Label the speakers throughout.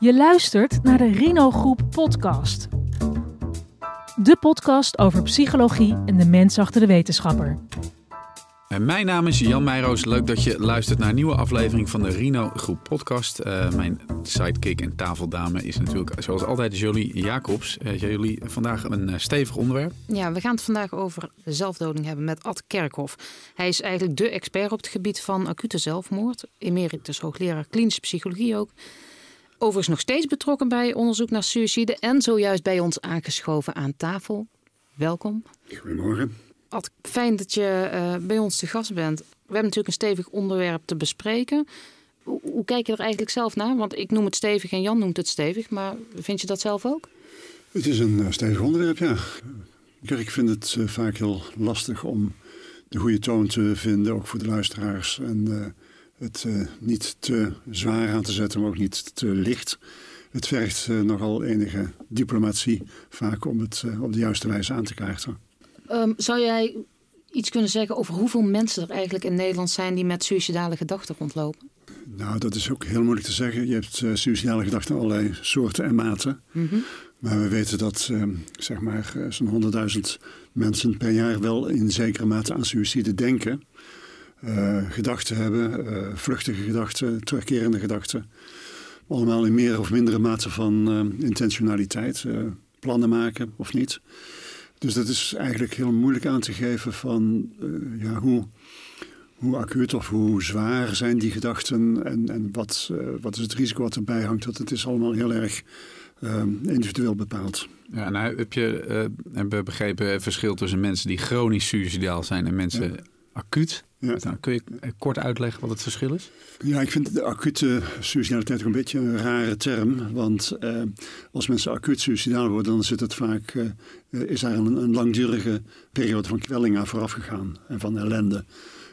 Speaker 1: Je luistert naar de Rino Groep podcast. De podcast over psychologie en de mens achter de wetenschapper.
Speaker 2: En mijn naam is Jan Meijroos. Leuk dat je luistert naar een nieuwe aflevering van de Rino Groep podcast. Uh, mijn sidekick en tafeldame is natuurlijk zoals altijd Jolie Jacobs. Uh, Jolie, vandaag een uh, stevig onderwerp.
Speaker 3: Ja, we gaan het vandaag over zelfdoding hebben met Ad Kerkhoff. Hij is eigenlijk de expert op het gebied van acute zelfmoord. Emeritus hoogleraar klinische psychologie ook. Overigens nog steeds betrokken bij onderzoek naar suïcide en zojuist bij ons aangeschoven aan tafel. Welkom.
Speaker 4: Goedemorgen.
Speaker 3: Ad, fijn dat je uh, bij ons te gast bent. We hebben natuurlijk een stevig onderwerp te bespreken. Hoe, hoe, kijk je er eigenlijk zelf naar? Want ik noem het stevig en Jan noemt het stevig, maar vind je dat zelf ook?
Speaker 4: Het is een uh, stevig onderwerp, ja. Ik vind het uh, vaak heel lastig om de goede toon te vinden, ook voor de luisteraars. En het niet te zwaar aan te zetten, maar ook niet te licht. Het vergt nogal enige diplomatie vaak om het op de juiste wijze aan te kaarten.
Speaker 3: Um, zou jij iets kunnen zeggen over hoeveel mensen er eigenlijk in Nederland zijn die met suïcidale gedachten rondlopen?
Speaker 4: Nou, dat is ook heel moeilijk te zeggen. Je hebt uh, suïcidale gedachten allerlei soorten en maten. Mm -hmm. Maar we weten dat uh, zeg maar zo'n 100.000 mensen per jaar wel in zekere mate aan suïcide denken. Gedachten hebben, vluchtige gedachten, terugkerende gedachten. Allemaal in meer of mindere mate van intentionaliteit. plannen maken of niet. Dus dat is eigenlijk heel moeilijk aan te geven van ja, hoe, hoe acuut of hoe zwaar zijn die gedachten en, en wat, uh, wat is het risico wat erbij hangt. Dat het is allemaal heel erg uh, individueel bepaald.
Speaker 2: Ja, nou heb je uh, hebben begrepen het verschil tussen mensen die chronisch suicidaal zijn en mensen ja. acuut. Ja. Nou, kun je kort uitleggen wat het verschil is?
Speaker 4: Ja, ik vind de acute suicidaliteit ook een beetje een rare term. Want uh, als mensen acuut suicidaal worden, dan zit het vaak, uh, is daar een, een, langdurige periode van kwelling aan vooraf gegaan en van ellende.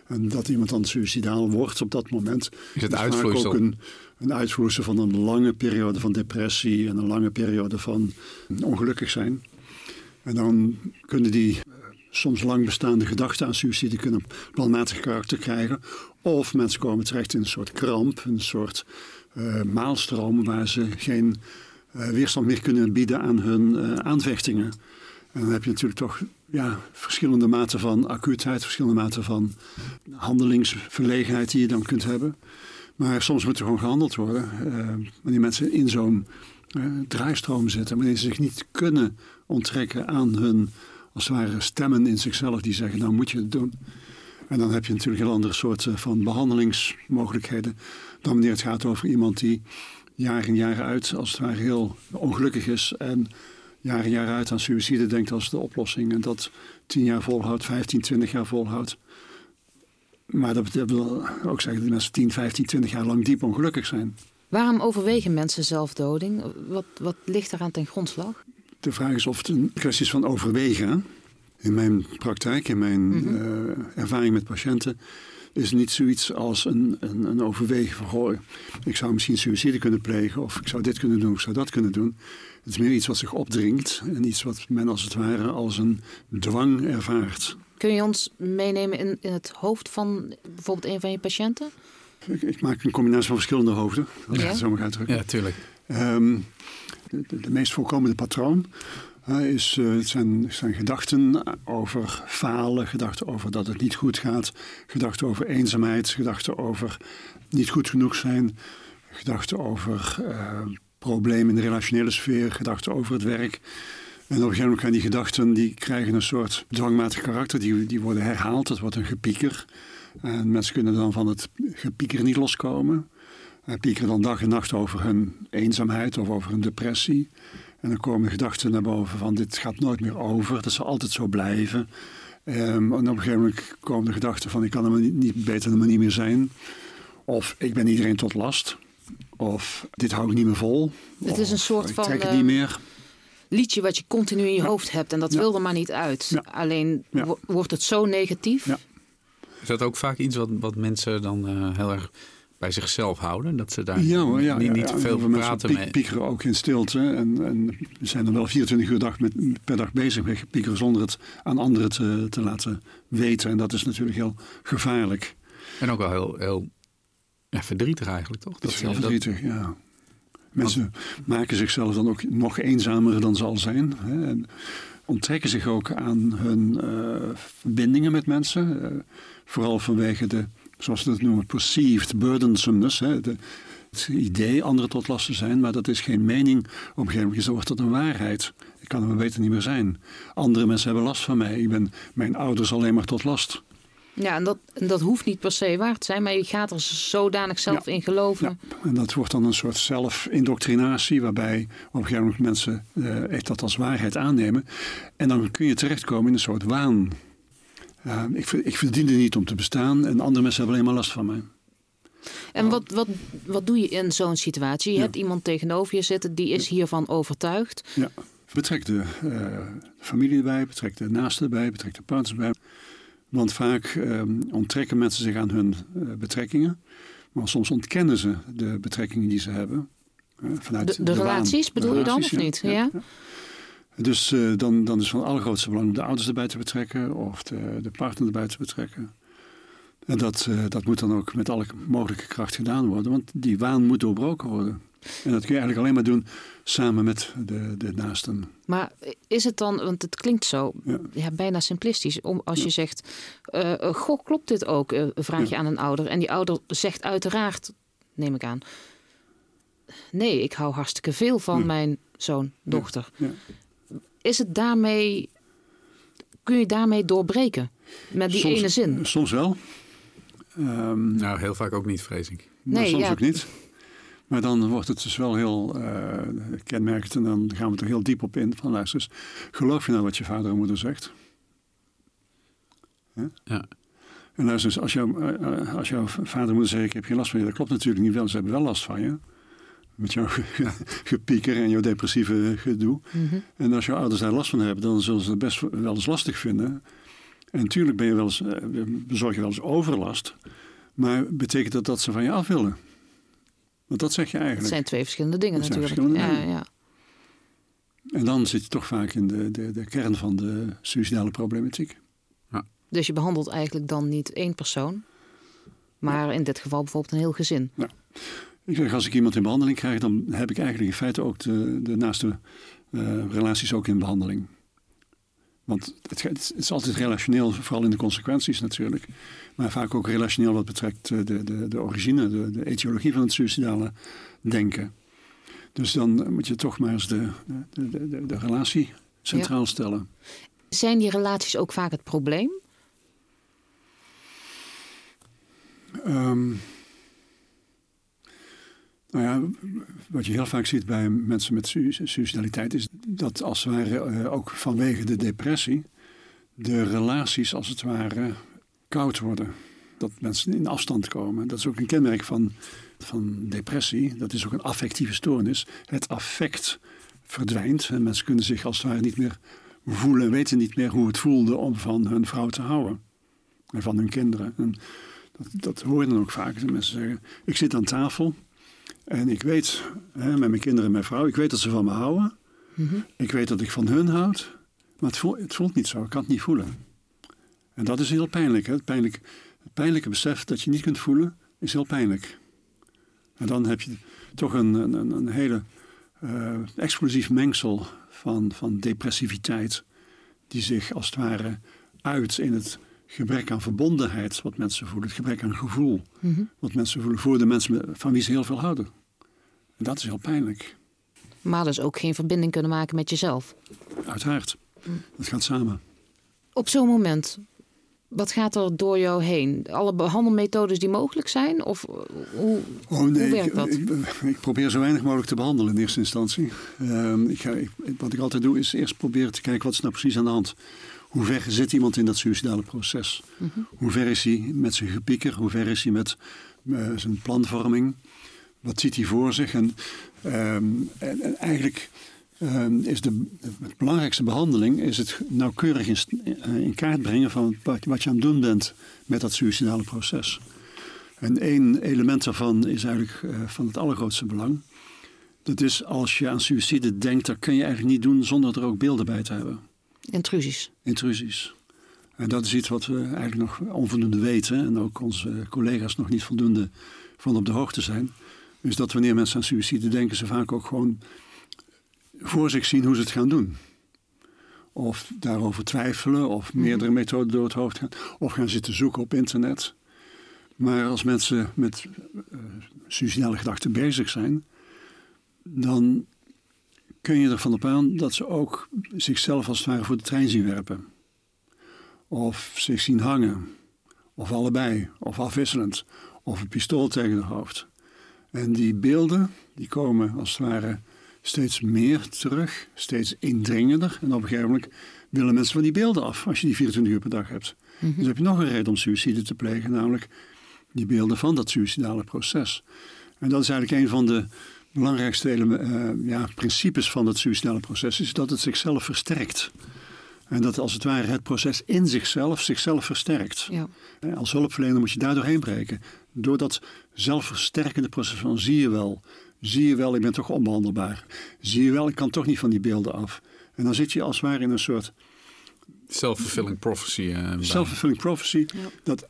Speaker 4: En dat iemand dan suicidaal wordt op dat moment,
Speaker 2: is, het
Speaker 4: is vaak ook een, een uitvloeisel van een lange periode van depressie en een lange periode van ongelukkig zijn. En dan kunnen die soms lang bestaande gedachten aan suïcide kunnen planmatig karakter krijgen. Of mensen komen terecht in een soort kramp, een soort uh, maalstroom waar ze geen uh, weerstand meer kunnen bieden aan hun uh, aanvechtingen. En dan heb je natuurlijk toch ja, verschillende maten van acuutheid, verschillende maten van handelingsverlegenheid die je dan kunt hebben. Maar soms moet er gewoon gehandeld worden. wanneer mensen in zo'n draaistroom zitten, wanneer ze zich niet kunnen onttrekken aan hun als het ware stemmen in zichzelf die zeggen, nou moet je het doen. En dan heb je natuurlijk heel andere soorten van behandelingsmogelijkheden dan wanneer het gaat over iemand die jaar in jaar uit als het ware heel ongelukkig is en jaar in jaar uit aan suïcide denkt als de oplossing en dat tien jaar volhoudt, 15, 20 jaar volhoudt. Maar dat wil ook zeggen dat mensen 10, 15, 20 jaar lang diep ongelukkig zijn.
Speaker 3: Waarom overwegen mensen zelfdoding? Wat, wat ligt eraan ten grondslag?
Speaker 4: De vraag is of het een kwestie is van overwegen. In mijn praktijk, in mijn mm -hmm. uh, ervaring met patiënten, is niet zoiets als een, een, een overwegen van goh, ik zou misschien suïcide kunnen plegen of ik zou dit kunnen doen of ik zou dat kunnen doen. Het is meer iets wat zich opdringt en iets wat men als het ware als een dwang ervaart.
Speaker 3: Kun je ons meenemen in, in het hoofd van bijvoorbeeld een van je patiënten?
Speaker 4: Ik, ik maak een combinatie van verschillende hoofden, als
Speaker 2: ja.
Speaker 4: ik het zo mag uitdrukken.
Speaker 2: Ja, tuurlijk.
Speaker 4: Um, de, meest voorkomende patroon is, uh, zijn, zijn gedachten over falen, gedachten over dat het niet goed gaat, gedachten over eenzaamheid, gedachten over niet goed genoeg zijn, gedachten over uh, problemen in de relationele sfeer, gedachten over het werk. En op een gegeven moment gaan die gedachten, die krijgen een soort dwangmatig karakter, die, die worden herhaald, het wordt een gepieker. En mensen kunnen dan van het gepieker niet loskomen. En piekeren dan dag en nacht over hun eenzaamheid of over hun depressie. En dan komen gedachten naar boven van dit gaat nooit meer over, dat zal altijd zo blijven. Um, en op een gegeven moment komen de gedachten van ik kan er niet, niet beter dan maar niet meer zijn. Of ik ben iedereen tot last. Of dit hou ik niet meer vol.
Speaker 3: Het is een soort
Speaker 4: ik
Speaker 3: van
Speaker 4: trek het niet meer.
Speaker 3: liedje wat je continu in je ja. hoofd hebt en dat
Speaker 4: Ja.
Speaker 3: wil er maar niet uit.
Speaker 4: Ja.
Speaker 3: Alleen wo- wordt het zo negatief.
Speaker 4: Ja.
Speaker 2: Is dat ook vaak iets wat, wat mensen dan uh, heel erg bij zichzelf houden? Dat ze daar
Speaker 4: Ja, hoor, ja,
Speaker 2: niet, niet
Speaker 4: ja.
Speaker 2: veel
Speaker 4: mensen
Speaker 2: praten
Speaker 4: piek-
Speaker 2: mee.
Speaker 4: piekeren ook in stilte. En, en zijn er wel 24 uur dag met, per dag bezig met piekeren zonder het aan anderen te, te laten weten. En dat is natuurlijk heel gevaarlijk.
Speaker 2: En ook wel heel, heel verdrietig eigenlijk, toch?
Speaker 4: Dat is heel verdrietig, ja. Mensen maken zichzelf dan ook nog eenzamer dan ze al zijn. Hè, en onttrekken zich ook aan hun uh, verbindingen met mensen. Uh, vooral vanwege de, zoals we dat noemen, perceived burdensomeness. Hè, de, het idee anderen tot last te zijn, maar dat is geen mening. Op een gegeven moment wordt dat een waarheid. Ik kan er maar beter niet meer zijn. Andere mensen hebben last van mij. Ik ben mijn ouders alleen maar tot last.
Speaker 3: Ja, en dat, en dat hoeft niet per se waar te zijn, maar je gaat er zodanig zelf in geloven.
Speaker 4: Ja. En dat wordt dan een soort zelfindoctrinatie, waarbij op een gegeven moment mensen echt dat als waarheid aannemen. En dan kun je terechtkomen in een soort waan. Uh, ik, ik verdien er niet om te bestaan en andere mensen hebben alleen maar last van mij.
Speaker 3: En wat, wat, wat doe je in zo'n situatie? Je hebt iemand tegenover je zitten, die is hiervan overtuigd.
Speaker 4: Ja, betrek de uh, familie erbij, betrek de naasten erbij, betrek de partners erbij. Want vaak um, onttrekken mensen zich aan hun uh, betrekkingen. Maar soms ontkennen ze de betrekkingen die ze hebben.
Speaker 3: Uh, vanuit de, de, de relaties bedoel de je dan of niet? Ja.
Speaker 4: Dus uh, dan, dan is van het allergrootste belang om de ouders erbij te betrekken of de, de partner erbij te betrekken. En dat, dat moet dan ook met alle mogelijke kracht gedaan worden, want die waan moet doorbroken worden. En dat kun je eigenlijk alleen maar doen samen met de, de naasten.
Speaker 3: Maar is het dan, want het klinkt zo ja. ja bijna simplistisch, om, als je zegt, uh, goh, klopt dit ook? Uh, vraag je aan een ouder. En die ouder zegt uiteraard, neem ik aan, nee, ik hou hartstikke veel van mijn zoon, dochter. Is het daarmee, kun je daarmee doorbreken? Met die
Speaker 4: soms,
Speaker 3: ene zin?
Speaker 4: Soms wel.
Speaker 2: Um, nou, heel vaak ook niet, vrees ik.
Speaker 4: Nee, soms ook niet. Maar dan wordt het dus wel heel uh, kenmerkend en dan gaan we er heel diep op in. Van luister eens, geloof je nou wat je vader en moeder zegt? Ja.
Speaker 2: ja.
Speaker 4: En luister eens, als, jou, uh, als jouw vader en moeder zeggen ik heb geen last van je, dat klopt natuurlijk niet wel. Ze hebben wel last van je. Met jouw gepieker en jouw depressieve gedoe. Mm -hmm. En als jouw ouders daar last van hebben, dan zullen ze het best wel eens lastig vinden. En natuurlijk ben je wel eens, bezorg je wel eens overlast. Maar betekent dat dat ze van je af willen? Want dat zeg je eigenlijk.
Speaker 3: Het zijn twee verschillende dingen
Speaker 4: dat
Speaker 3: natuurlijk.
Speaker 4: Verschillende
Speaker 3: ja,
Speaker 4: dingen.
Speaker 3: ja.
Speaker 4: En dan zit je toch vaak in de, de, de kern van de suicidale problematiek.
Speaker 2: Ja.
Speaker 3: Dus je behandelt eigenlijk dan niet één persoon, maar in dit geval bijvoorbeeld een heel gezin.
Speaker 4: Ja. Ik zeg, als ik iemand in behandeling krijg, dan heb ik eigenlijk in feite ook de, de naaste uh, relaties ook in behandeling. Want het, het, is altijd relationeel, vooral in de consequenties natuurlijk. Maar vaak ook relationeel wat betreft de, de, de origine, de, de etiologie van het suicidale denken. Dus dan moet je toch maar eens de, de, de, de relatie centraal ja. stellen.
Speaker 3: Zijn die relaties ook vaak het probleem?
Speaker 4: Um, nou ja, wat je heel vaak ziet bij mensen met suicidaliteit is dat als het ware uh, ook vanwege de depressie de relaties als het ware koud worden. Dat mensen in afstand komen. Dat is ook een kenmerk van, van depressie. Dat is ook een affectieve stoornis. Het affect verdwijnt en mensen kunnen zich als het ware niet meer voelen, weten niet meer hoe het voelde om van hun vrouw te houden. En van hun kinderen. En dat, dat hoor je dan ook vaak. Dat mensen zeggen, ik zit aan tafel en ik weet, hè, met mijn kinderen en mijn vrouw, ik weet dat ze van me houden. Mm -hmm. Ik weet dat ik van hun houd. Maar het voelt, het voelt niet zo, ik kan het niet voelen. En dat is heel pijnlijk. Hè? Het, pijnlijk het pijnlijke besef dat je niet kunt voelen, is heel pijnlijk. En dan heb je toch een, een, een hele uh, explosief mengsel van, van depressiviteit, die zich als het ware uit in het gebrek aan verbondenheid wat mensen voelen, het gebrek aan gevoel mm -hmm. wat mensen voelen voor de mensen van wie ze heel veel houden. Dat is heel pijnlijk.
Speaker 3: Maar dus ook geen verbinding kunnen maken met jezelf.
Speaker 4: Uiteraard. Mm. Dat gaat samen.
Speaker 3: Op zo'n moment, wat gaat er door jou heen? Alle behandelmethodes die mogelijk zijn? Of hoe,
Speaker 4: oh, nee,
Speaker 3: hoe werkt dat?
Speaker 4: Ik, ik, ik, probeer zo weinig mogelijk te behandelen in eerste instantie. Um, ik ga, wat ik altijd doe is eerst proberen te kijken wat is nou precies aan de hand. Hoe ver zit iemand in dat suicidale proces? -hmm. Hoe ver is hij met zijn gepieker? Hoe ver is hij met uh, zijn planvorming? Wat ziet hij voor zich? En, um, en, en eigenlijk um, is de, belangrijkste behandeling is het nauwkeurig in, uh, in kaart brengen van wat, wat, je aan het doen bent met dat suicidale proces. En één element daarvan is eigenlijk uh, van het allergrootste belang. Dat is als je aan suïcide denkt, dat kun je eigenlijk niet doen zonder er ook beelden bij te hebben.
Speaker 3: Intrusies.
Speaker 4: Intrusies. En dat is iets wat we eigenlijk nog onvoldoende weten en ook onze collega's nog niet voldoende van op de hoogte zijn. Is dat wanneer mensen aan suïcide denken, ze vaak ook gewoon voor zich zien hoe ze het gaan doen. Of daarover twijfelen, of meerdere methoden door het hoofd gaan, of gaan zitten zoeken op internet. Maar als mensen met uh, suicidale gedachten bezig zijn, dan kun je ervan op aan dat ze ook zichzelf als het ware voor de trein zien werpen. Of zich zien hangen. Of allebei. Of afwisselend. Of een pistool tegen het hoofd. En die beelden, die komen als het ware steeds meer terug. Steeds indringender. En op een gegeven moment willen mensen van die beelden af. Als je die 24 uur per dag hebt. Mm Dus heb je nog een reden om suïcide te plegen. Namelijk die beelden van dat suïcidale proces. En dat is eigenlijk een van de belangrijkste uh, ja, principes van het suïcidale proces. Is dat het zichzelf versterkt. En dat als het ware het proces in zichzelf zichzelf versterkt. Ja. Als hulpverlener moet je daar doorheen breken. Door dat zelfversterkende proces van zie je wel, zie je wel, ik ben toch onbehandelbaar. Zie je wel, ik kan toch niet van die beelden af. En dan zit je als het ware in een soort...
Speaker 2: Self-fulfilling prophecy. Uh,
Speaker 4: Self-fulfilling prophecy. Dat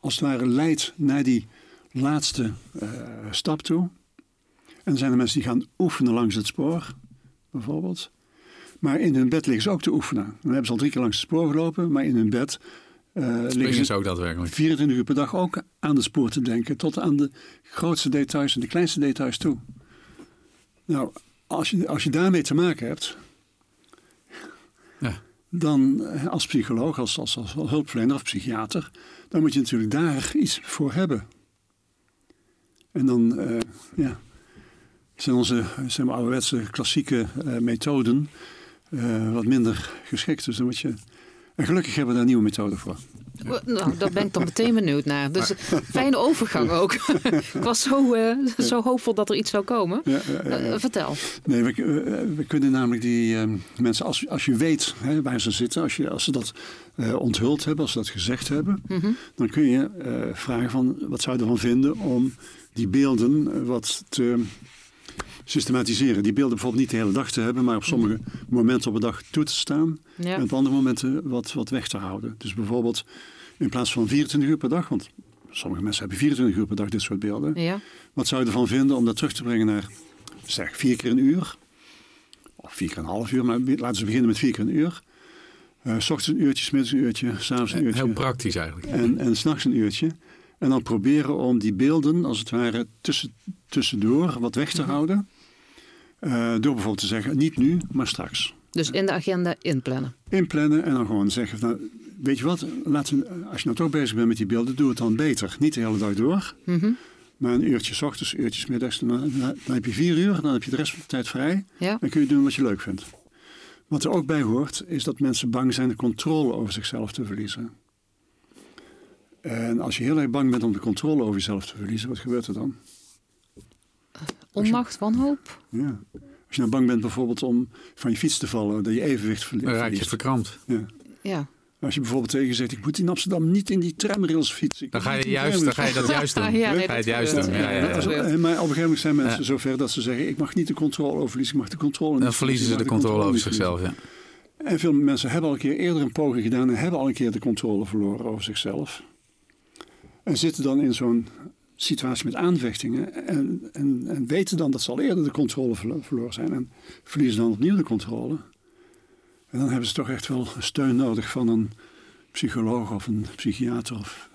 Speaker 4: als het ware leidt naar die laatste uh, stap toe. En dan zijn er mensen die gaan oefenen langs het spoor, bijvoorbeeld. Maar in hun bed liggen ze ook te oefenen. Dan hebben ze al drie keer langs het spoor gelopen, maar in hun bed
Speaker 2: uh, liggen ze ook daadwerkelijk.
Speaker 4: 24 uur per dag ook aan de spoor te denken, tot aan de grootste details en de kleinste details toe. Nou, als je, als je daarmee te maken hebt, ja. dan eh, als psycholoog, als, als, als hulpverlener of psychiater, dan moet je natuurlijk daar iets voor hebben. En dan, uh, ja, zijn onze zijn ouderwetse klassieke uh, methoden wat minder geschikt. Dus dan moet je. En gelukkig hebben we daar een nieuwe methode voor.
Speaker 3: Nou, daar ben ik dan meteen benieuwd naar. Dus fijne overgang ook. ik was zo, uh, zo hoopvol dat er iets zou komen. Ja, uh, vertel.
Speaker 4: Nee, we, we, kunnen namelijk die uh, mensen, als, als je weet hè, waar ze zitten, als, je, als ze dat onthuld hebben, als ze dat gezegd hebben, mm -hmm. dan kun je vragen van wat zou je ervan vinden om die beelden wat te systematiseren. Die beelden bijvoorbeeld niet de hele dag te hebben, maar op sommige momenten op de dag toe te staan. En op andere momenten wat, wat weg te houden. Dus bijvoorbeeld in plaats van 24 uur per dag, want sommige mensen hebben 24 uur per dag dit soort beelden. Ja. Wat zou je ervan vinden om dat terug te brengen naar, zeg, vier keer een uur? Of vier keer een half uur, maar laten we beginnen met vier keer een uur. Uh, s ochtends een uurtje, s middags een uurtje, s'avonds een uurtje.
Speaker 2: Heel praktisch eigenlijk.
Speaker 4: En, en s'nachts een uurtje. En dan proberen om die beelden, als het ware, tussen, tussendoor wat weg te mhm. houden. Uh, door bijvoorbeeld te zeggen, niet nu, maar straks.
Speaker 3: Dus in de agenda inplannen?
Speaker 4: Inplannen en dan gewoon zeggen, nou, weet je wat, we, als je nou toch bezig bent met die beelden, doe het dan beter. Niet de hele dag door, mm -hmm. maar een uurtje s ochtends, uurtjes middags. Dan, dan, heb je vier uur, dan heb je de rest van de tijd vrij. Ja. Dan kun je doen wat je leuk vindt. Wat er ook bij hoort, is dat mensen bang zijn de controle over zichzelf te verliezen. En als je heel erg bang bent om de controle over jezelf te verliezen, wat gebeurt er dan?
Speaker 3: Onmacht, wanhoop?
Speaker 4: Ja. Als je nou bang bent bijvoorbeeld om van je fiets te vallen, dat je evenwicht verliest.
Speaker 2: Dan raak je verkrampt.
Speaker 4: Ja. ja. Als je bijvoorbeeld tegen zegt, ik moet in Amsterdam niet in die tramrails fietsen.
Speaker 2: Dan ga je, juist, dan ga je dat juist doen. ja, ga je het juist doen. Ja, ja,
Speaker 4: ja, Maar op een gegeven moment zijn mensen zover dat ze zeggen, ik mag niet de controle over verliezen, ik mag de controle niet
Speaker 2: Dan verliezen ze de, controle, over zichzelf, ja.
Speaker 4: En veel mensen hebben al een keer eerder een poging gedaan en hebben al een keer de controle verloren over zichzelf. En zitten dan in zo'n situatie met aanvechtingen. En, en, en, weten dan dat ze al eerder de controle verloren zijn. En verliezen dan opnieuw de controle. En dan hebben ze toch echt wel steun nodig van een psycholoog of een psychiater of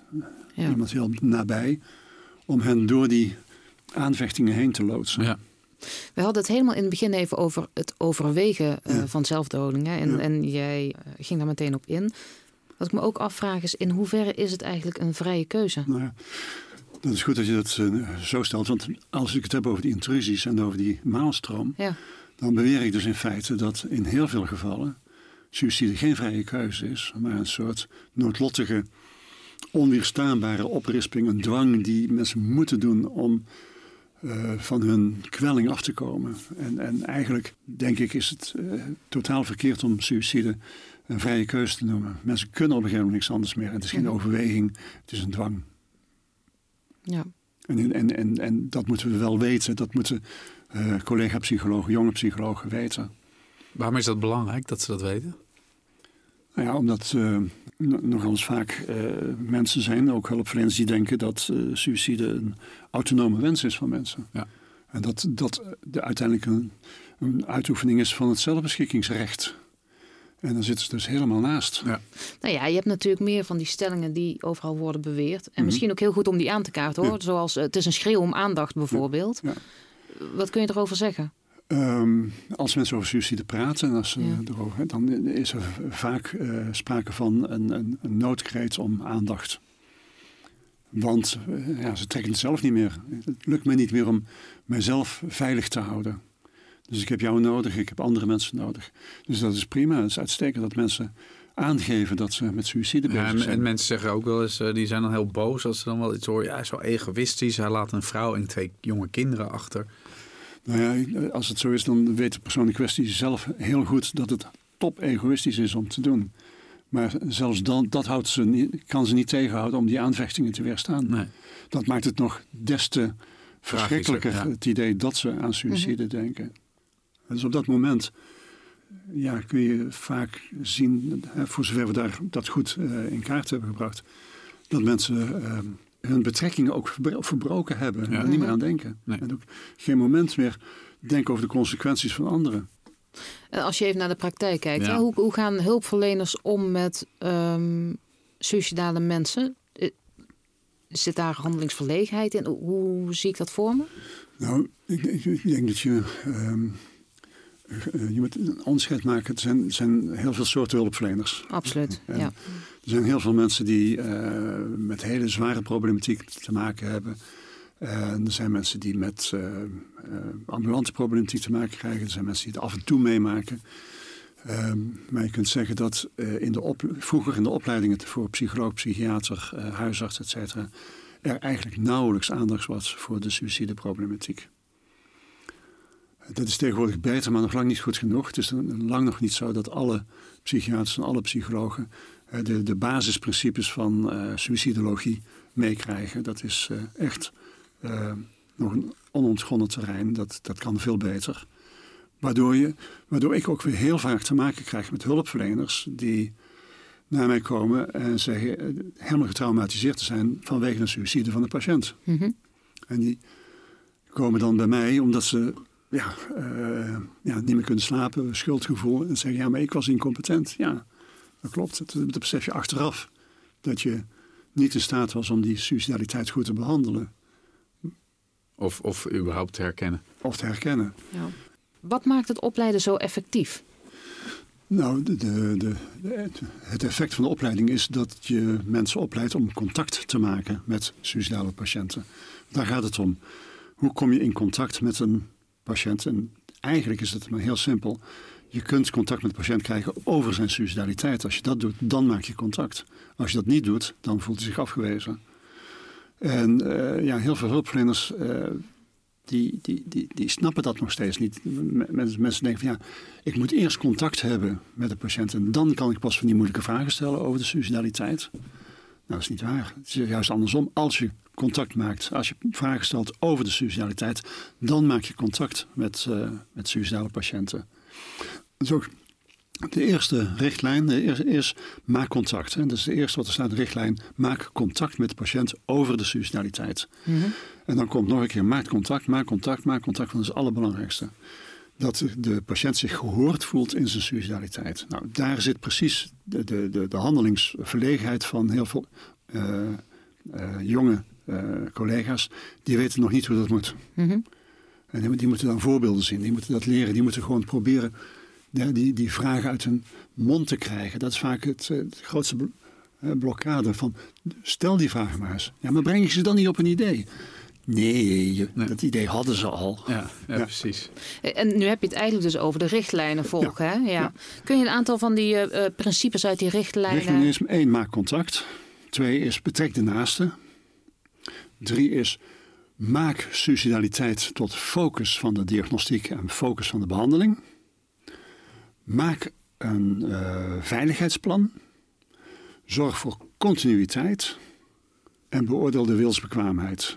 Speaker 4: ja. iemand heel nabij. Om hen door die aanvechtingen heen te loodsen. Ja.
Speaker 3: We hadden het helemaal in het begin even over het overwegen uh, van zelfdoding. Hè? En, en jij eh, ging daar meteen op in. Wat ik me ook afvraag is, in hoeverre is het eigenlijk een vrije keuze?
Speaker 4: Nou ja, dat is goed dat je dat uh, zo stelt. Want als ik het heb over die intrusies en over die maalstroom... Ja. dan beweer ik dus in feite dat in heel veel gevallen... suicide geen vrije keuze is, maar een soort noodlottige... onweerstaanbare oprisping, een dwang die mensen moeten doen... om uh, van hun kwelling af te komen. En, en eigenlijk, denk ik, is het uh, totaal verkeerd om suicide een vrije keuze te noemen. Mensen kunnen op een gegeven moment niks anders meer. Het is geen overweging, het is een dwang. Ja. En, en, en, en dat moeten we wel weten. Dat moeten uh, collega-psychologen, jonge psychologen weten.
Speaker 2: Waarom is dat belangrijk dat ze dat weten?
Speaker 4: Nou ja, omdat uh, nogal eens vaak uh, mensen zijn, ook hulpverleners, die denken dat uh, suïcide een autonome wens is van mensen.
Speaker 2: Ja.
Speaker 4: En dat dat de, uiteindelijk een, een uitoefening is van het zelfbeschikkingsrecht. En dan zitten ze dus helemaal naast.
Speaker 2: Ja.
Speaker 3: Nou ja, je hebt natuurlijk meer van die stellingen die overal worden beweerd. En
Speaker 4: Mhm.
Speaker 3: misschien ook heel goed om die aan te kaarten hoor.
Speaker 4: Ja.
Speaker 3: Zoals het is een schreeuw om aandacht bijvoorbeeld.
Speaker 4: Ja.
Speaker 3: Wat kun je erover zeggen?
Speaker 4: Ehm, als mensen over suïcide praten, en als ze
Speaker 3: Ja.
Speaker 4: erover, dan is er vaak eh, sprake van een, een, een noodkreet om aandacht. Want eh, ja, ze trekken het zelf niet meer. Het lukt me niet meer om mijzelf veilig te houden. Dus ik heb jou nodig, ik heb andere mensen nodig. Dus dat is prima, het is uitstekend dat mensen aangeven dat ze met suïcide bezig
Speaker 2: Ja, en,
Speaker 4: zijn.
Speaker 2: en mensen zeggen ook wel eens, eh, die zijn dan heel boos als ze dan wel iets horen. Ja, hij is wel egoïstisch. Hij laat een vrouw en twee jonge kinderen achter.
Speaker 4: Nou ja, als het zo is, dan weet de persoon in kwestie zelf heel goed dat het top egoïstisch is om te doen. Maar zelfs dan, dat houdt ze niet, kan ze niet tegenhouden om die aanvechtingen te weerstaan.
Speaker 2: Nee.
Speaker 4: Dat maakt het nog des te verschrikkelijker,
Speaker 2: ja.
Speaker 4: het idee dat ze aan suïcide denken. Dus op dat moment ja, kun je vaak zien, hè, voor zover we daar, dat goed eh, in kaart hebben gebracht, dat mensen eh, hun betrekkingen ook verbro- verbroken hebben en
Speaker 2: Ja.
Speaker 4: er niet meer aan denken.
Speaker 2: Nee.
Speaker 4: En ook geen moment meer denken over de consequenties van anderen.
Speaker 3: En als je even naar de praktijk kijkt,
Speaker 2: Ja.
Speaker 3: hè, hoe, hoe gaan hulpverleners om met ehm suicidale mensen? Eh, Zit daar handelingsverlegenheid in? Hoe zie ik dat voor me?
Speaker 4: Nou, ik, ik, ik denk dat je. ehm, eh, je moet een onderscheid maken. Er zijn, er zijn heel veel soorten hulpverleners.
Speaker 3: Absoluut.
Speaker 4: En
Speaker 3: Ja.
Speaker 4: Er zijn heel veel mensen die eh, met hele zware problematiek te maken hebben. En er zijn mensen die met eh, eh, ambulante problematiek te maken krijgen. Er zijn mensen die het af en toe meemaken. Ehm, maar je kunt zeggen dat eh, in de op, vroeger in de opleidingen voor psycholoog, psychiater, eh, huisarts, et cetera, er eigenlijk nauwelijks aandacht was voor de suïcideproblematiek. Dat is tegenwoordig beter, maar nog lang niet goed genoeg. Het is lang nog niet zo dat alle psychiaters en alle psychologen eh, de, de basisprincipes van eh suïcidologie meekrijgen. Dat is eh, echt nog een onontgonnen terrein. Dat, dat kan veel beter. Waardoor, je, waardoor ik ook weer heel vaak te maken krijg met hulpverleners die naar mij komen en zeggen helemaal getraumatiseerd te zijn vanwege een suïcide van de patiënt.
Speaker 3: Mhm.
Speaker 4: En die komen dan bij mij omdat ze ja, eh, ja, niet meer kunnen slapen, schuldgevoel. En zeggen, ja, maar ik was incompetent. Ja, dat klopt. Dat, besef je achteraf. Dat je niet in staat was om die suicidaliteit goed te behandelen
Speaker 2: Of, of überhaupt te herkennen.
Speaker 4: of te herkennen.
Speaker 3: Ja. Wat maakt het opleiden zo effectief?
Speaker 4: Nou, de, de, de, de- het effect van de opleiding is dat je mensen opleidt om contact te maken met suicidale patiënten. Daar gaat het om. Hoe kom je in contact met een patiënt? En eigenlijk is het maar heel simpel. Je kunt contact met de patiënt krijgen over zijn suicidaliteit. Als je dat doet, dan maak je contact. Als je dat niet doet, dan voelt hij zich afgewezen. En eh, ja, heel veel hulpverleners eh, die, die, die, die snappen dat nog steeds niet. Mensen denken van ja, ik moet eerst contact hebben met de patiënt en dan kan ik pas van die moeilijke vragen stellen over de suicidaliteit. Nou, dat is niet waar. Het is juist andersom. Als je contact maakt, als je vragen stelt over de suicidaliteit, dan maak je contact met, eh met suicidale patiënten. Dat is ook de eerste richtlijn de eerste is maak contact. Hè. Dat is de eerste wat er staat in de richtlijn. Maak contact met de patiënt over de suicidaliteit. En dan komt nog een keer maak contact, maak contact, maak contact. Dat is het allerbelangrijkste. Dat de patiënt zich gehoord voelt in zijn suicidaliteit. Nou, daar zit precies de, de, de, de handelingsverlegenheid van heel veel eh, eh, jonge eh, collega's. Die weten nog niet hoe dat moet.
Speaker 3: Mhm.
Speaker 4: En die, die moeten dan voorbeelden zien. Die moeten dat leren. Die moeten gewoon proberen ja, die, die vragen uit hun mond te krijgen. Dat is vaak het, het grootste bl- blokkade van stel die vraag maar eens. Ja, maar breng je ze dan niet op een idee? Nee, je-
Speaker 2: Nee.
Speaker 4: dat idee hadden ze al.
Speaker 2: Ja, ja,
Speaker 4: Ja.
Speaker 2: precies.
Speaker 3: En nu heb je het eigenlijk dus over de richtlijnen volgen. Hè? Ja.
Speaker 4: Ja.
Speaker 3: Kun je een aantal van die eh, eh, principes uit die richtlijnen...
Speaker 4: Richtlijn is één, maak contact. Twee is betrek de naaste. Drie is maak suicidaliteit tot focus van de diagnostiek en focus van de behandeling. Maak een eh, veiligheidsplan. Zorg voor continuïteit. En beoordeel de wilsbekwaamheid.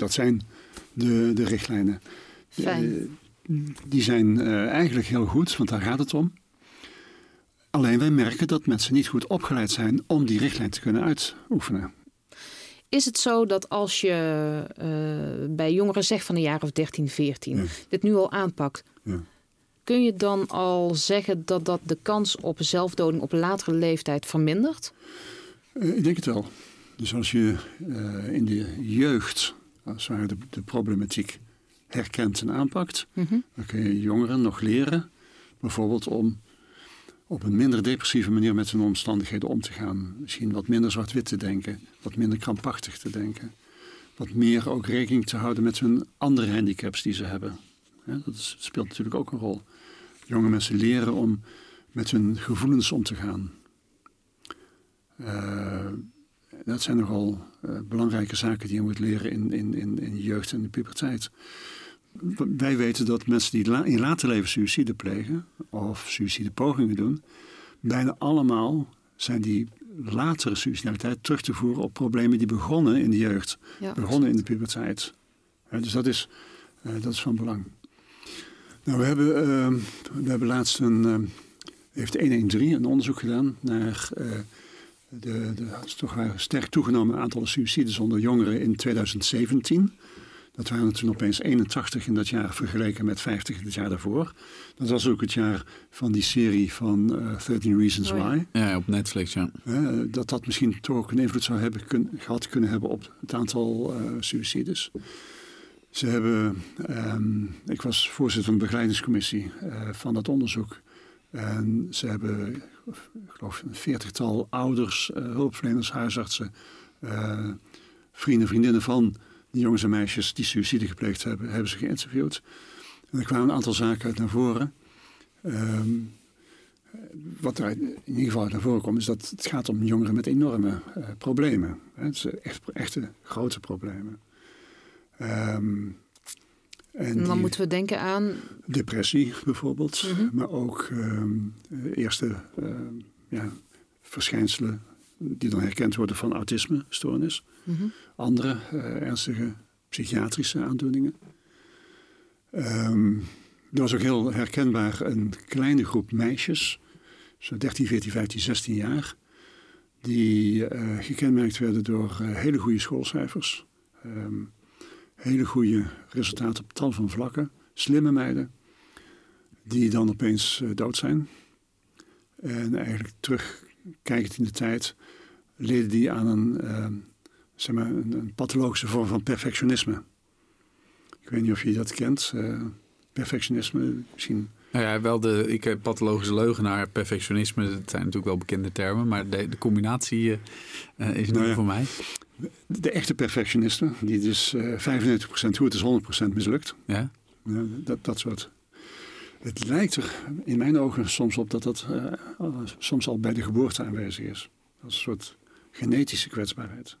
Speaker 4: Dat zijn de, de richtlijnen.
Speaker 3: Fijn.
Speaker 4: Eh, die zijn eh, eigenlijk heel goed, want daar gaat het om. Alleen wij merken dat mensen niet goed opgeleid zijn om die richtlijn te kunnen uitoefenen.
Speaker 3: Is het zo dat als je uh, bij jongeren zegt van een jaar of 13, 14, ja. dit nu al aanpakt,
Speaker 4: Ja.
Speaker 3: kun je dan al zeggen dat dat de kans op zelfdoding op latere leeftijd vermindert?
Speaker 4: Uh, ik denk het wel. Dus als je uh, in de jeugd, als ware de, de problematiek herkent en aanpakt,
Speaker 3: Mhm.
Speaker 4: dan kun je jongeren nog leren, bijvoorbeeld om op een minder depressieve manier met hun omstandigheden om te gaan. Misschien wat minder zwart-wit te denken, wat minder krampachtig te denken. Wat meer ook rekening te houden met hun andere handicaps die ze hebben. Ja, dat is- speelt natuurlijk ook een rol. Jonge mensen leren om met hun gevoelens om te gaan. Eh, dat zijn nogal eh, belangrijke zaken die je moet leren in, in, in, in je jeugd en de puberteit. Wij weten dat mensen die la- in later leven suïcide plegen of suïcidepogingen doen, bijna allemaal zijn die latere suicidaliteit terug te voeren op problemen die begonnen in de jeugd,
Speaker 3: Ja.
Speaker 4: begonnen in de puberteit. Dus dat is, eh, dat is van belang. Nou, we hebben, eh, we hebben laatst een, eh, heeft 113 een onderzoek gedaan naar eh, de, de het is toch een sterk toegenomen aantal suïcides onder jongeren in 2017. Dat waren er toen opeens 81 in dat jaar vergeleken met 50 in het jaar daarvoor. Dat was ook het jaar van die serie van eh 13 Reasons
Speaker 3: Oh.
Speaker 4: Why.
Speaker 2: Ja, op Netflix, ja.
Speaker 4: Dat dat misschien toch ook een invloed zou hebben kun- gehad kunnen hebben op het aantal eh suïcides. Ze hebben, ehm, ik was voorzitter van de begeleidingscommissie eh, van dat onderzoek. En ze hebben, ik geloof, een veertigtal ouders, eh, hulpverleners, huisartsen, eh, vrienden, vriendinnen van die jongens en meisjes die suïcide gepleegd hebben, hebben ze geïnterviewd. En er kwamen een aantal zaken uit naar voren. Ehm, wat er in ieder geval uit naar voren komt, is dat het gaat om jongeren met enorme eh, problemen. Het zijn echt, echte grote problemen. Ehm, en
Speaker 3: En dan
Speaker 4: die
Speaker 3: moeten we denken aan.
Speaker 4: depressie bijvoorbeeld,
Speaker 3: Mhm.
Speaker 4: maar ook eh, eerste ehm, ja, verschijnselen die dan herkend worden van autisme-stoornis.
Speaker 3: Mhm.
Speaker 4: Andere eh, ernstige psychiatrische aandoeningen. Ehm er was ook heel herkenbaar een kleine groep meisjes, zo 13, 14, 15, 16 jaar, die eh, gekenmerkt werden door hele goede schoolcijfers, hele goede resultaten op tal van vlakken, slimme meiden, die dan opeens eh, dood zijn. En eigenlijk terugkijkend in de tijd, leden die aan een, ehm, zeg maar, een, een pathologische vorm van perfectionisme. Ik weet niet of je dat kent. eh, perfectionisme, misschien.
Speaker 2: Nou ja, wel de ik, heb pathologische leugenaar, perfectionisme, dat zijn natuurlijk wel bekende termen, maar de, de combinatie eh, eh, is nieuw
Speaker 4: Nou ja.
Speaker 2: voor mij.
Speaker 4: De echte perfectionisten, die dus eh 95% goed is, 100% mislukt.
Speaker 2: Ja?
Speaker 4: Ja, dat, dat soort. Het lijkt er in mijn ogen soms op dat dat eh, al- soms al bij de geboorte aanwezig is. Dat is een soort genetische kwetsbaarheid.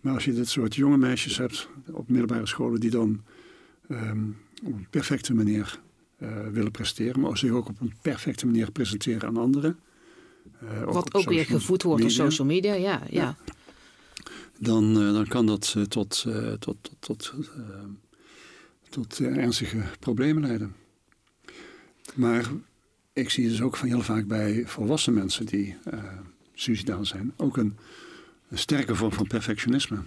Speaker 4: Maar als je dit soort jonge meisjes hebt op middelbare scholen die dan ehm, op een perfecte manier eh, willen presteren, maar zich ook op een perfecte manier presenteren aan anderen. eh,
Speaker 3: Wat ook weer gevoed wordt door social media. Ja, ja.
Speaker 4: Ja. Dan, eh, dan kan dat eh, tot, eh, tot, tot, tot, eh, tot eh, ernstige problemen leiden. Maar ik zie dus ook van heel vaak bij volwassen mensen die eh suicidaal zijn, ook een, een sterke vorm van perfectionisme.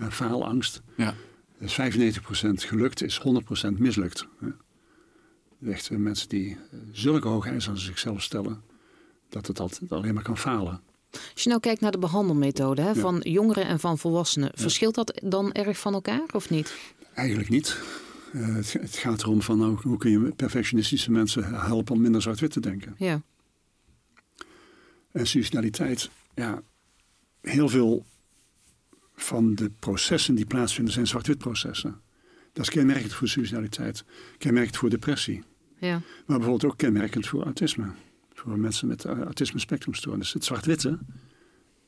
Speaker 4: Uh, faalangst.
Speaker 2: Ja.
Speaker 4: Dus 95% gelukt is 100% mislukt. hè. Echt eh, mensen die eh, zulke hoge eisen aan zichzelf stellen, dat het altijd alleen maar kan falen.
Speaker 3: Als je nou kijkt naar de behandelmethode hè,
Speaker 4: Ja.
Speaker 3: van jongeren en van volwassenen, verschilt dat dan erg van elkaar of niet?
Speaker 4: Eigenlijk niet. Eh, het, het gaat erom van nou, hoe kun je perfectionistische mensen helpen om minder zwart-wit te denken.
Speaker 3: Ja.
Speaker 4: En suicidaliteit, ja, heel veel van de processen die plaatsvinden zijn zwart-wit processen. Dat is kenmerkend voor suicidaliteit, kenmerkend voor depressie.
Speaker 3: ja.
Speaker 4: Maar bijvoorbeeld ook kenmerkend voor autisme. Voor mensen met uh, autisme spectrumstoornis. Het zwart-witte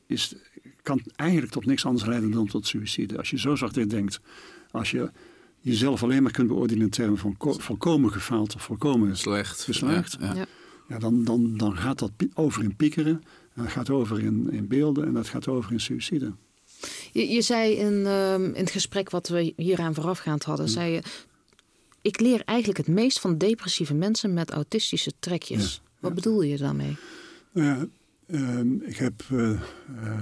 Speaker 4: is, kan eigenlijk tot niks anders leiden dan tot suïcide. Als je zo zwart-wit denkt, als je jezelf alleen maar kunt beoordelen in termen van ko- volkomen gefaald of volkomen
Speaker 2: Slecht.
Speaker 4: Geslaagd.
Speaker 2: Ja, ja.
Speaker 4: Dan, dan, dan gaat dat over in piekeren. En dat gaat over in, in beelden en dat gaat over in suïcide.
Speaker 3: Je, je zei in, ehm, in het gesprek wat we hieraan voorafgaand hadden, zei je, ik leer eigenlijk het meest van depressieve mensen met autistische trekjes. Wat bedoel je daarmee?
Speaker 4: Nou ja, ehm, ik heb eh, eh,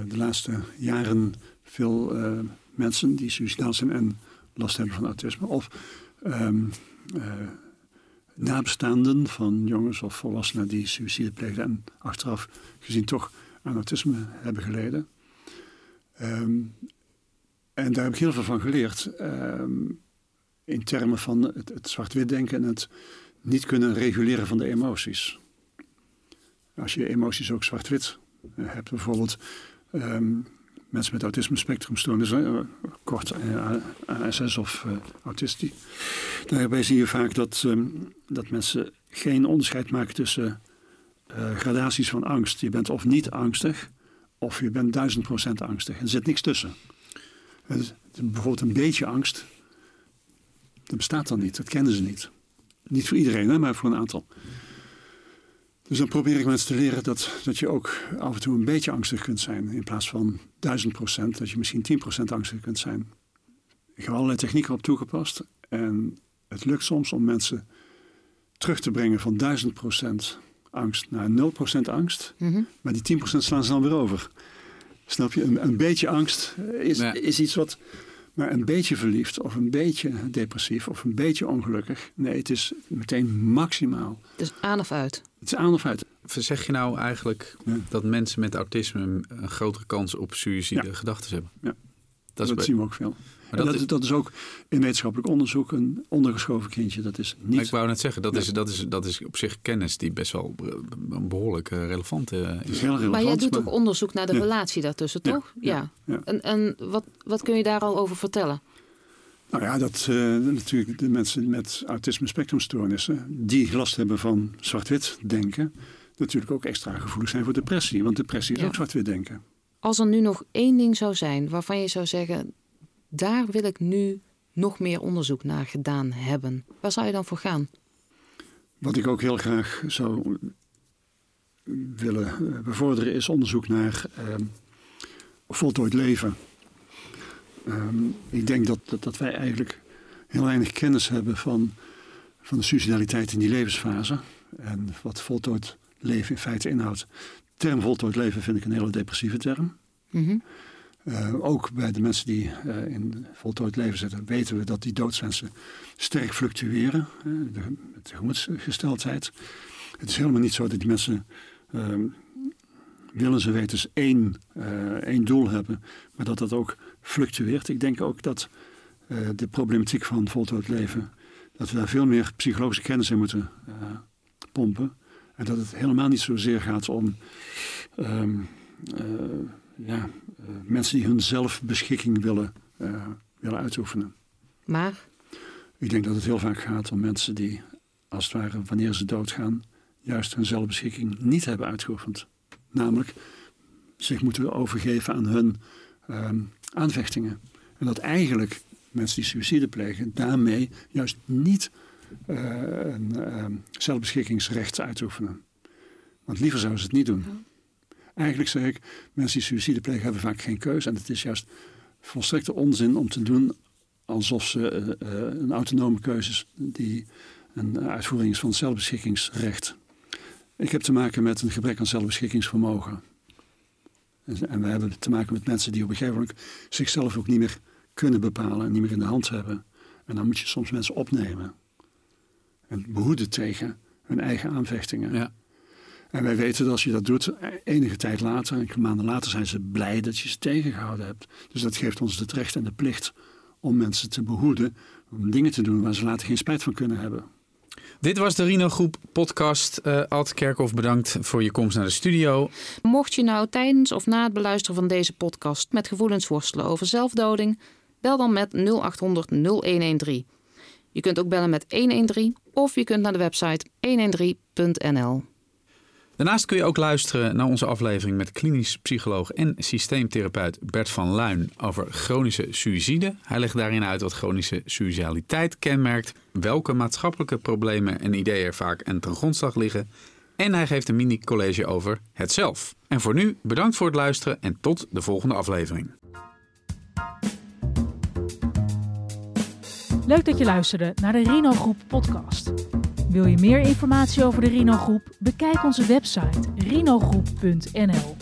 Speaker 4: de laatste jaren veel eh, mensen die suicidaal zijn en last hebben van autisme. Of ehm, eh, nabestaanden van jongens of volwassenen die suïcide pleegden en achteraf gezien toch aan autisme hebben geleden. Ehm, en daar heb ik heel veel van geleerd. in termen van het, het zwart-wit denken en het niet kunnen reguleren van de emoties. Als je emoties ook zwart-wit eh, hebt, bijvoorbeeld ehm, mensen met autisme spectrumstoornis, eh, kort eh, ASS of eh, autistie. Daarbij zie je vaak dat, ehm, dat mensen geen onderscheid maken tussen gradaties van angst. Je bent of niet angstig, of je bent duizend procent angstig. Er zit niks tussen. Is bijvoorbeeld een beetje angst, dat bestaat dan niet, dat kennen ze niet. Niet voor iedereen, hè, maar voor een aantal. Dus dan probeer ik mensen te leren dat, dat je ook af en toe een beetje angstig kunt zijn. In plaats van duizend procent, dat je misschien 10 procent angstig kunt zijn. Ik heb allerlei technieken op toegepast. En het lukt soms om mensen terug te brengen van duizend procent angst naar 0 procent angst.
Speaker 3: Mhm.
Speaker 4: Maar die 10 procent slaan ze dan weer over. Snap je? Een, een beetje angst is,
Speaker 2: Ja.
Speaker 4: is iets wat... Maar een beetje verliefd of een beetje depressief of een beetje ongelukkig. Nee, het is meteen maximaal.
Speaker 3: Dus aan of uit?
Speaker 4: Het is aan of uit.
Speaker 2: Zeg je nou eigenlijk
Speaker 4: Ja.
Speaker 2: dat mensen met autisme een grotere kans op suïcide
Speaker 4: Ja.
Speaker 2: gedachten hebben?
Speaker 4: Ja.
Speaker 2: Dat
Speaker 4: Dat,
Speaker 2: is bij-
Speaker 4: zien we ook veel.
Speaker 2: Maar dat
Speaker 4: dat,
Speaker 2: is-
Speaker 4: dat is ook in wetenschappelijk onderzoek een ondergeschoven kindje. Dat is
Speaker 2: Maar
Speaker 4: niet...
Speaker 2: ik wou net zeggen, dat, is, dat, is, dat is op zich kennis die best wel eh, behoorlijk eh, relevant eh,
Speaker 4: is
Speaker 2: is.
Speaker 4: heel relevant.
Speaker 3: Maar jij doet toch onderzoek naar de
Speaker 4: Ja.
Speaker 3: relatie daartussen,
Speaker 4: Ja,
Speaker 3: toch?
Speaker 4: ja, ja.
Speaker 3: En, en wat, wat kun je daar al over vertellen?
Speaker 4: Nou ja, dat eh, natuurlijk de mensen met autisme spectrumstoornissen... die last hebben van zwart-wit denken... natuurlijk ook extra gevoelig zijn voor depressie. Want depressie is
Speaker 3: Ja.
Speaker 4: ook zwart-wit denken.
Speaker 3: Als er nu nog één ding zou zijn waarvan je zou zeggen... daar wil ik nu nog meer onderzoek naar gedaan hebben. Waar zou je dan voor gaan?
Speaker 4: Wat ik ook heel graag zou willen eh, bevorderen... is onderzoek naar ehm voltooid leven. Ehm, ik denk dat, dat, dat wij eigenlijk heel weinig kennis hebben van, van de suicidaliteit in die levensfase. En wat voltooid leven in feite inhoudt. Term voltooid leven vind ik een hele depressieve term.
Speaker 3: Mhm.
Speaker 4: Eh, ook bij de mensen die eh, in voltooid leven zitten, weten we dat die doodswensen sterk fluctueren. eh, de, de gemoedsgesteldheid. Het is helemaal niet zo dat die mensen ehm, willen ze weten één, één doel hebben, maar dat dat ook fluctueert. Ik denk ook dat de problematiek van voltooid leven, dat we daar veel meer psychologische kennis in moeten pompen. En dat het helemaal niet zozeer gaat om ehm, eh, ja, eh, mensen die hun zelfbeschikking willen, eh, willen uitoefenen.
Speaker 3: Maar
Speaker 4: Ik denk dat het heel vaak gaat om mensen die, als het ware, wanneer ze doodgaan, juist hun zelfbeschikking niet hebben uitgeoefend. Namelijk zich moeten overgeven aan hun ehm, aanvechtingen. En dat eigenlijk mensen die suïcide plegen daarmee juist niet een ehm, zelfbeschikkingsrecht uitoefenen. Want liever zouden ze het niet doen. Eigenlijk zeg ik, mensen die suïcide plegen hebben vaak geen keuze. En het is juist volstrekte onzin om te doen alsof ze eh, eh, een autonome keuze is die een uitvoering is van het zelfbeschikkingsrecht. Ik heb te maken met een gebrek aan zelfbeschikkingsvermogen. En en we hebben te maken met mensen die op een gegeven moment zichzelf ook niet meer kunnen bepalen en niet meer in de hand hebben. En dan moet je soms mensen opnemen en behoeden tegen hun eigen aanvechtingen.
Speaker 2: Ja.
Speaker 4: En wij weten dat als je dat doet, enige tijd later, enkele maanden later, zijn ze blij dat je ze tegengehouden hebt. Dus dat geeft ons het recht en de plicht om mensen te behoeden, om dingen te doen waar ze later geen spijt van kunnen hebben.
Speaker 2: Dit was de Rino Groep podcast. Eh Ad Kerkhoff, bedankt voor je komst naar de studio.
Speaker 3: mocht je nou tijdens of na het beluisteren van deze podcast met gevoelens worstelen over zelfdoding, bel dan met 0800 0113. Je kunt ook bellen met 113 of je kunt naar de website 113.nl.
Speaker 2: Daarnaast kun je ook luisteren naar onze aflevering met klinisch psycholoog en systeemtherapeut Bert van Luin over chronische suïcide. Hij legt daarin uit wat chronische suicidaliteit kenmerkt, welke maatschappelijke problemen en ideeën er vaak aan ten grondslag liggen. En hij geeft een mini-college over het zelf. En voor nu bedankt voor het luisteren en tot de volgende aflevering.
Speaker 1: Leuk dat je luisterde naar de Rino Groep podcast. Wil je meer informatie over de Rino Groep? Bekijk onze website rinogroep.nl.